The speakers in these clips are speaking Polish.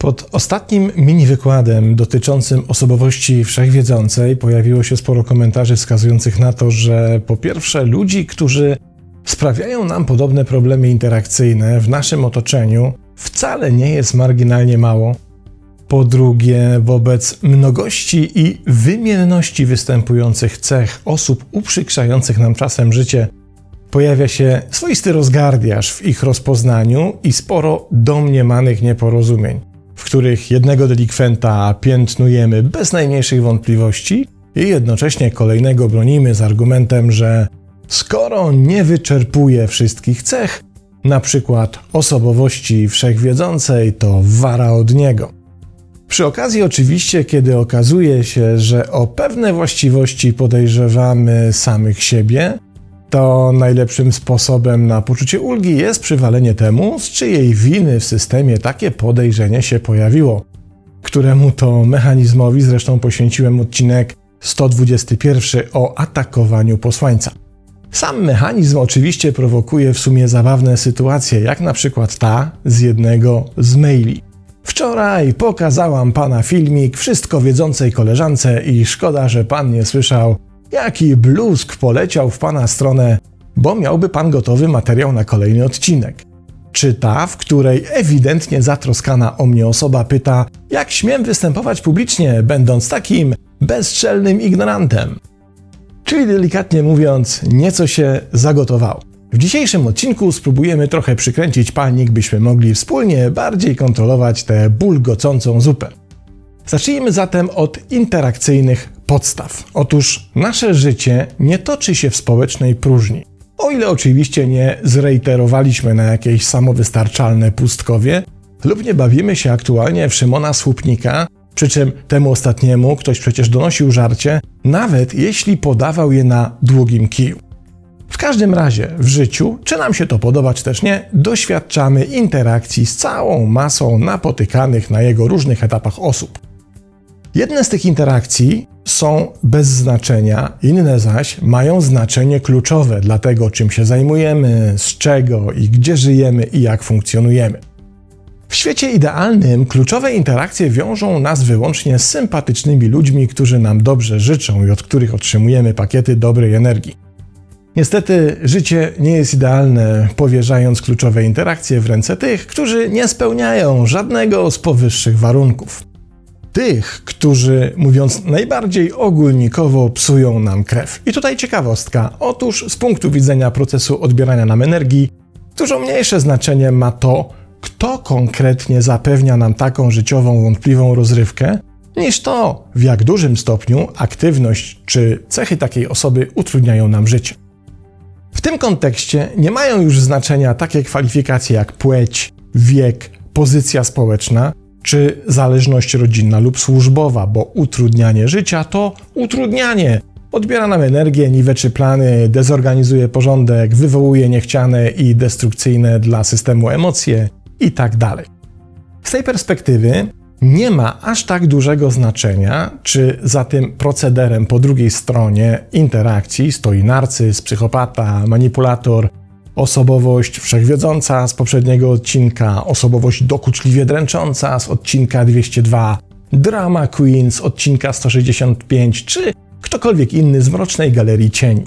Pod ostatnim mini wykładem dotyczącym osobowości wszechwiedzącej pojawiło się sporo komentarzy wskazujących na to, że po pierwsze ludzi, którzy sprawiają nam podobne problemy interakcyjne w naszym otoczeniu, wcale nie jest marginalnie mało. Po drugie, wobec mnogości i wymienności występujących cech osób uprzykrzających nam czasem życie, pojawia się swoisty rozgardiaż w ich rozpoznaniu i sporo domniemanych nieporozumień w których jednego delikwenta piętnujemy bez najmniejszych wątpliwości i jednocześnie kolejnego bronimy z argumentem, że skoro nie wyczerpuje wszystkich cech, na przykład osobowości wszechwiedzącej, to wara od niego. Przy okazji, oczywiście, kiedy okazuje się, że o pewne właściwości podejrzewamy samych siebie, to najlepszym sposobem na poczucie ulgi jest przywalenie temu, z czyjej winy w systemie takie podejrzenie się pojawiło. Któremu to mechanizmowi zresztą poświęciłem odcinek 121 o atakowaniu posłańca. Sam mechanizm oczywiście prowokuje w sumie zabawne sytuacje, jak na przykład ta z jednego z maili. Wczoraj pokazałam pana filmik wszystko wiedzącej koleżance i szkoda, że pan nie słyszał, Jaki bluzk poleciał w pana stronę, bo miałby pan gotowy materiał na kolejny odcinek. Czy ta, w której ewidentnie zatroskana o mnie osoba pyta, jak śmiem występować publicznie, będąc takim bezczelnym ignorantem? Czyli delikatnie mówiąc, nieco się zagotowało. W dzisiejszym odcinku spróbujemy trochę przykręcić palnik, byśmy mogli wspólnie bardziej kontrolować tę bulgocącą zupę. Zacznijmy zatem od interakcyjnych podstaw. Otóż nasze życie nie toczy się w społecznej próżni. O ile oczywiście nie zreiterowaliśmy na jakieś samowystarczalne pustkowie, lub nie bawimy się aktualnie w Szymona Słupnika, przy czym temu ostatniemu ktoś przecież donosił żarcie, nawet jeśli podawał je na długim kiju. W każdym razie w życiu, czy nam się to podobać też nie, doświadczamy interakcji z całą masą napotykanych na jego różnych etapach osób. Jedne z tych interakcji są bez znaczenia, inne zaś mają znaczenie kluczowe dla tego, czym się zajmujemy, z czego i gdzie żyjemy i jak funkcjonujemy. W świecie idealnym kluczowe interakcje wiążą nas wyłącznie z sympatycznymi ludźmi, którzy nam dobrze życzą i od których otrzymujemy pakiety dobrej energii. Niestety, życie nie jest idealne, powierzając kluczowe interakcje w ręce tych, którzy nie spełniają żadnego z powyższych warunków tych, którzy, mówiąc najbardziej ogólnikowo, psują nam krew. I tutaj ciekawostka. Otóż z punktu widzenia procesu odbierania nam energii, dużo mniejsze znaczenie ma to, kto konkretnie zapewnia nam taką życiową, wątpliwą rozrywkę, niż to, w jak dużym stopniu aktywność czy cechy takiej osoby utrudniają nam życie. W tym kontekście nie mają już znaczenia takie kwalifikacje jak płeć, wiek, pozycja społeczna, czy zależność rodzinna lub służbowa, bo utrudnianie życia to utrudnianie. Odbiera nam energię, niweczy plany, dezorganizuje porządek, wywołuje niechciane i destrukcyjne dla systemu emocje itd. Tak Z tej perspektywy nie ma aż tak dużego znaczenia, czy za tym procederem po drugiej stronie interakcji stoi narcyz, psychopata, manipulator, osobowość wszechwiedząca z poprzedniego odcinka, osobowość dokuczliwie dręcząca z odcinka 202, drama queen z odcinka 165, czy ktokolwiek inny z mrocznej galerii cieni.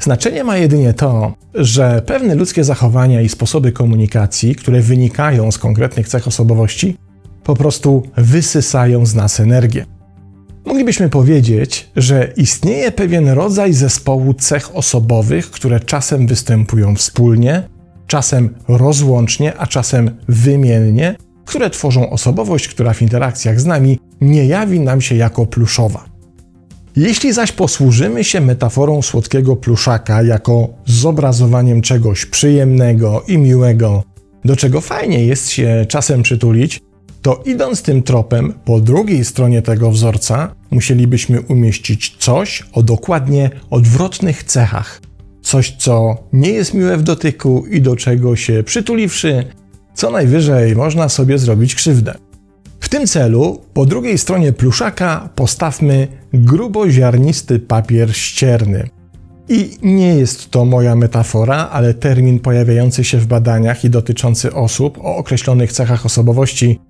Znaczenie ma jedynie to, że pewne ludzkie zachowania i sposoby komunikacji, które wynikają z konkretnych cech osobowości, po prostu wysysają z nas energię. Moglibyśmy powiedzieć, że istnieje pewien rodzaj zespołu cech osobowych, które czasem występują wspólnie, czasem rozłącznie, a czasem wymiennie, które tworzą osobowość, która w interakcjach z nami nie jawi nam się jako pluszowa. Jeśli zaś posłużymy się metaforą słodkiego pluszaka jako zobrazowaniem czegoś przyjemnego i miłego, do czego fajnie jest się czasem przytulić, to idąc tym tropem, po drugiej stronie tego wzorca musielibyśmy umieścić coś o dokładnie odwrotnych cechach. Coś, co nie jest miłe w dotyku i do czego się przytuliwszy, co najwyżej można sobie zrobić krzywdę. W tym celu po drugiej stronie pluszaka postawmy gruboziarnisty papier ścierny. I nie jest to moja metafora, ale termin pojawiający się w badaniach i dotyczący osób o określonych cechach osobowości,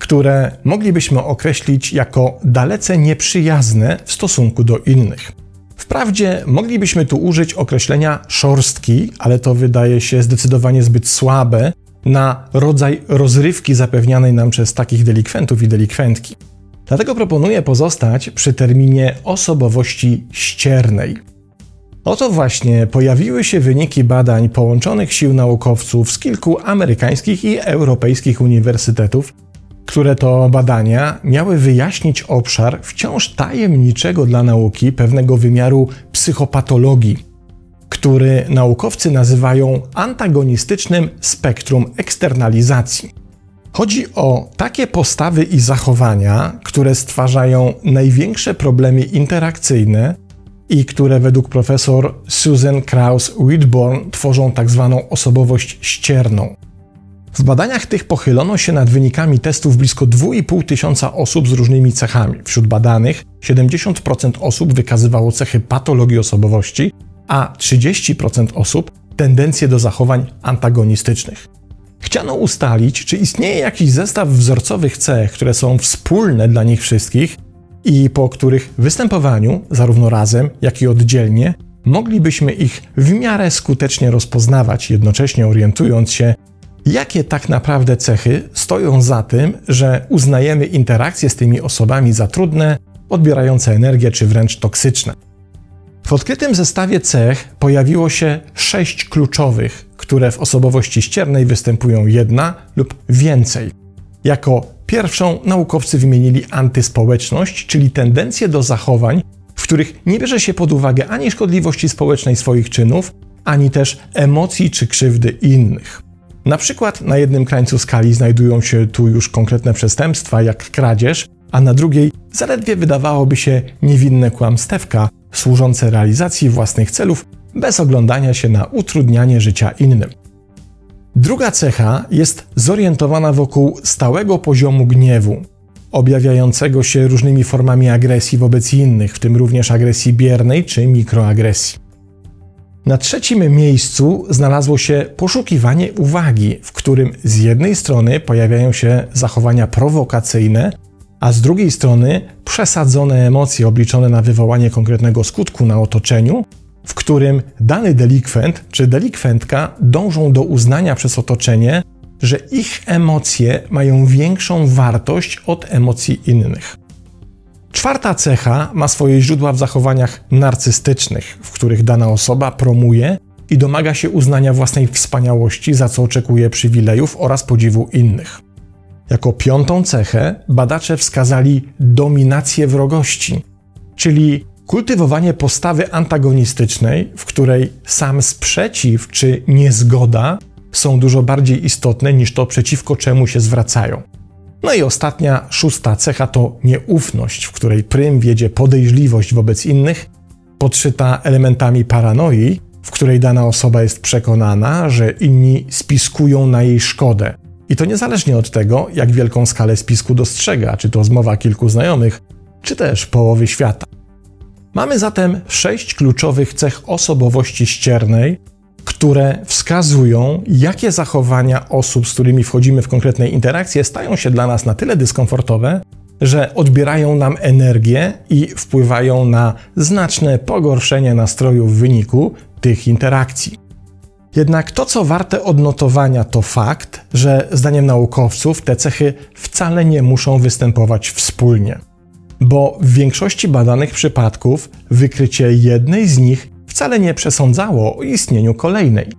które moglibyśmy określić jako dalece nieprzyjazne w stosunku do innych. Wprawdzie moglibyśmy tu użyć określenia szorstki, ale to wydaje się zdecydowanie zbyt słabe na rodzaj rozrywki zapewnianej nam przez takich delikwentów i delikwentki. Dlatego proponuję pozostać przy terminie osobowości ściernej. Oto właśnie pojawiły się wyniki badań połączonych sił naukowców z kilku amerykańskich i europejskich uniwersytetów, które to badania miały wyjaśnić obszar wciąż tajemniczego dla nauki pewnego wymiaru psychopatologii, który naukowcy nazywają antagonistycznym spektrum eksternalizacji. Chodzi o takie postawy i zachowania, które stwarzają największe problemy interakcyjne i które według profesor Susan Kraus Whitborn tworzą tak zwaną osobowość ścierną. W badaniach tych pochylono się nad wynikami testów blisko 2,5 tysiąca osób z różnymi cechami. Wśród badanych 70% osób wykazywało cechy patologii osobowości, a 30% osób tendencje do zachowań antagonistycznych. Chciano ustalić, czy istnieje jakiś zestaw wzorcowych cech, które są wspólne dla nich wszystkich i po których występowaniu, zarówno razem, jak i oddzielnie, moglibyśmy ich w miarę skutecznie rozpoznawać, jednocześnie orientując się, jakie tak naprawdę cechy stoją za tym, że uznajemy interakcje z tymi osobami za trudne, odbierające energię czy wręcz toksyczne. W odkrytym zestawie cech pojawiło się sześć kluczowych, które w osobowości ściernej występują jedna lub więcej. Jako pierwszą naukowcy wymienili antyspołeczność, czyli tendencję do zachowań, w których nie bierze się pod uwagę ani szkodliwości społecznej swoich czynów, ani też emocji czy krzywdy innych. Na przykład na jednym krańcu skali znajdują się tu już konkretne przestępstwa, jak kradzież, a na drugiej zaledwie wydawałoby się niewinne kłamstewka, służące realizacji własnych celów bez oglądania się na utrudnianie życia innym. Druga cecha jest zorientowana wokół stałego poziomu gniewu, objawiającego się różnymi formami agresji wobec innych, w tym również agresji biernej czy mikroagresji. Na trzecim miejscu znalazło się poszukiwanie uwagi, w którym z jednej strony pojawiają się zachowania prowokacyjne, a z drugiej strony przesadzone emocje obliczone na wywołanie konkretnego skutku na otoczeniu, w którym dany delikwent czy delikwentka dążą do uznania przez otoczenie, że ich emocje mają większą wartość od emocji innych. Czwarta cecha ma swoje źródła w zachowaniach narcystycznych, w których dana osoba promuje i domaga się uznania własnej wspaniałości, za co oczekuje przywilejów oraz podziwu innych. Jako piątą cechę badacze wskazali dominację wrogości, czyli kultywowanie postawy antagonistycznej, w której sam sprzeciw czy niezgoda są dużo bardziej istotne niż to, przeciwko czemu się zwracają. No i ostatnia, szósta cecha to nieufność, w której prym wiedzie podejrzliwość wobec innych, podszyta elementami paranoi, w której dana osoba jest przekonana, że inni spiskują na jej szkodę. I to niezależnie od tego, jak wielką skalę spisku dostrzega, czy to zmowa kilku znajomych, czy też połowy świata. Mamy zatem sześć kluczowych cech osobowości ściernej, które wskazują, jakie zachowania osób, z którymi wchodzimy w konkretne interakcje, stają się dla nas na tyle dyskomfortowe, że odbierają nam energię i wpływają na znaczne pogorszenie nastroju w wyniku tych interakcji. Jednak to, co warte odnotowania, to fakt, że zdaniem naukowców te cechy wcale nie muszą występować wspólnie, bo w większości badanych przypadków wykrycie jednej z nich wcale nie przesądzało o istnieniu kolejnej.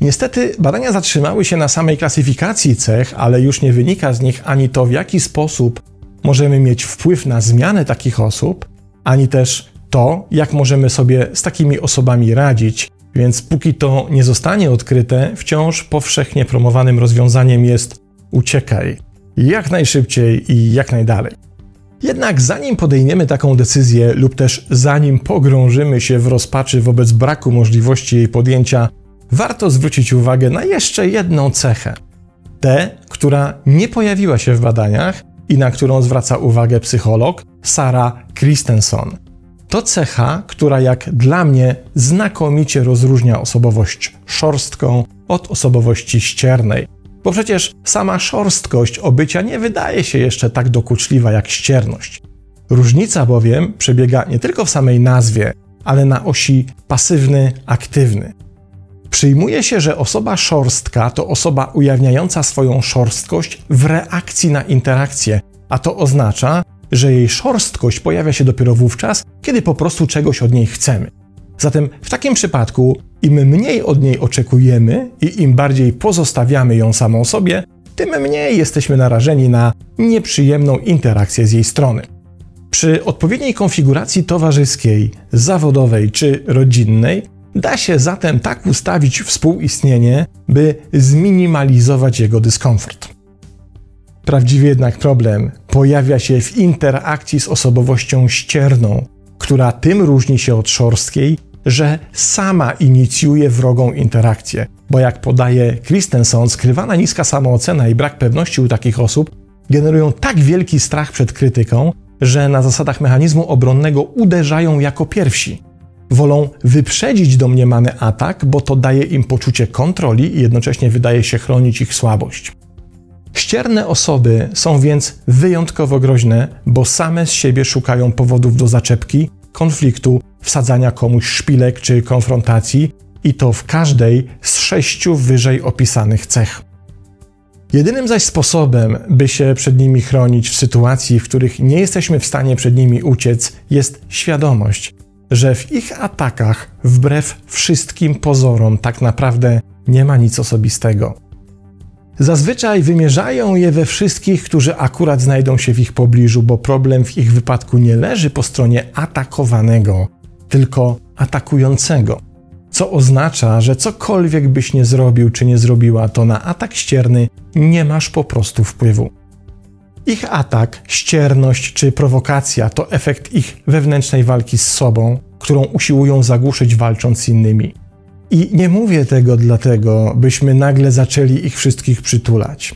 Niestety badania zatrzymały się na samej klasyfikacji cech, ale już nie wynika z nich ani to, w jaki sposób możemy mieć wpływ na zmianę takich osób, ani też to, jak możemy sobie z takimi osobami radzić. Więc póki to nie zostanie odkryte, wciąż powszechnie promowanym rozwiązaniem jest uciekaj jak najszybciej i jak najdalej. Jednak zanim podejmiemy taką decyzję, lub też zanim pogrążymy się w rozpaczy wobec braku możliwości jej podjęcia, warto zwrócić uwagę na jeszcze jedną cechę. Tę, która nie pojawiła się w badaniach i na którą zwraca uwagę psycholog Sara Christensen. To cecha, która jak dla mnie znakomicie rozróżnia osobowość szorstką od osobowości ściernej. Bo przecież sama szorstkość obycia nie wydaje się jeszcze tak dokuczliwa jak ścierność. Różnica bowiem przebiega nie tylko w samej nazwie, ale na osi pasywny-aktywny. Przyjmuje się, że osoba szorstka to osoba ujawniająca swoją szorstkość w reakcji na interakcję, a to oznacza, że jej szorstkość pojawia się dopiero wówczas, kiedy po prostu czegoś od niej chcemy. Zatem w takim przypadku im mniej od niej oczekujemy i im bardziej pozostawiamy ją samą sobie, tym mniej jesteśmy narażeni na nieprzyjemną interakcję z jej strony. Przy odpowiedniej konfiguracji towarzyskiej, zawodowej czy rodzinnej da się zatem tak ustawić współistnienie, by zminimalizować jego dyskomfort. Prawdziwy jednak problem pojawia się w interakcji z osobowością ścierną, która tym różni się od szorstkiej, że sama inicjuje wrogą interakcję, bo jak podaje Christensen, skrywana niska samoocena i brak pewności u takich osób generują tak wielki strach przed krytyką, że na zasadach mechanizmu obronnego uderzają jako pierwsi. Wolą wyprzedzić domniemany atak, bo to daje im poczucie kontroli i jednocześnie wydaje się chronić ich słabość. Ścierne osoby są więc wyjątkowo groźne, bo same z siebie szukają powodów do zaczepki, konfliktu, wsadzania komuś szpilek czy konfrontacji, i to w każdej z sześciu wyżej opisanych cech. Jedynym zaś sposobem, by się przed nimi chronić w sytuacji, w których nie jesteśmy w stanie przed nimi uciec, jest świadomość, że w ich atakach, wbrew wszystkim pozorom, tak naprawdę nie ma nic osobistego. Zazwyczaj wymierzają je we wszystkich, którzy akurat znajdą się w ich pobliżu, bo problem w ich wypadku nie leży po stronie atakowanego, tylko atakującego. Co oznacza, że cokolwiek byś nie zrobił czy nie zrobiła, to na atak ścierny nie masz po prostu wpływu. Ich atak, ścierność czy prowokacja to efekt ich wewnętrznej walki z sobą, którą usiłują zagłuszyć walcząc z innymi. I nie mówię tego dlatego, byśmy nagle zaczęli ich wszystkich przytulać,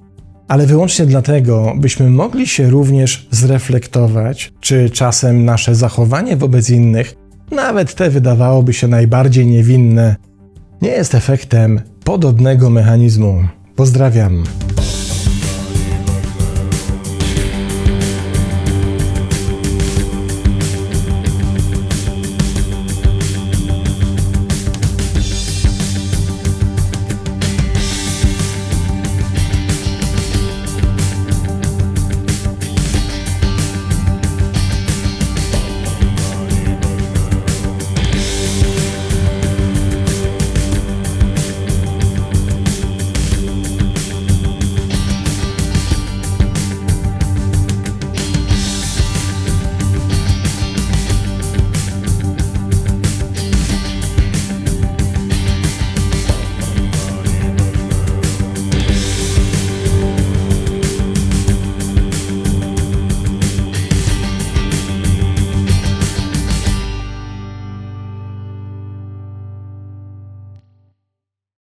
ale wyłącznie dlatego, byśmy mogli się również zreflektować, czy czasem nasze zachowanie wobec innych, nawet te wydawałoby się najbardziej niewinne, nie jest efektem podobnego mechanizmu. Pozdrawiam.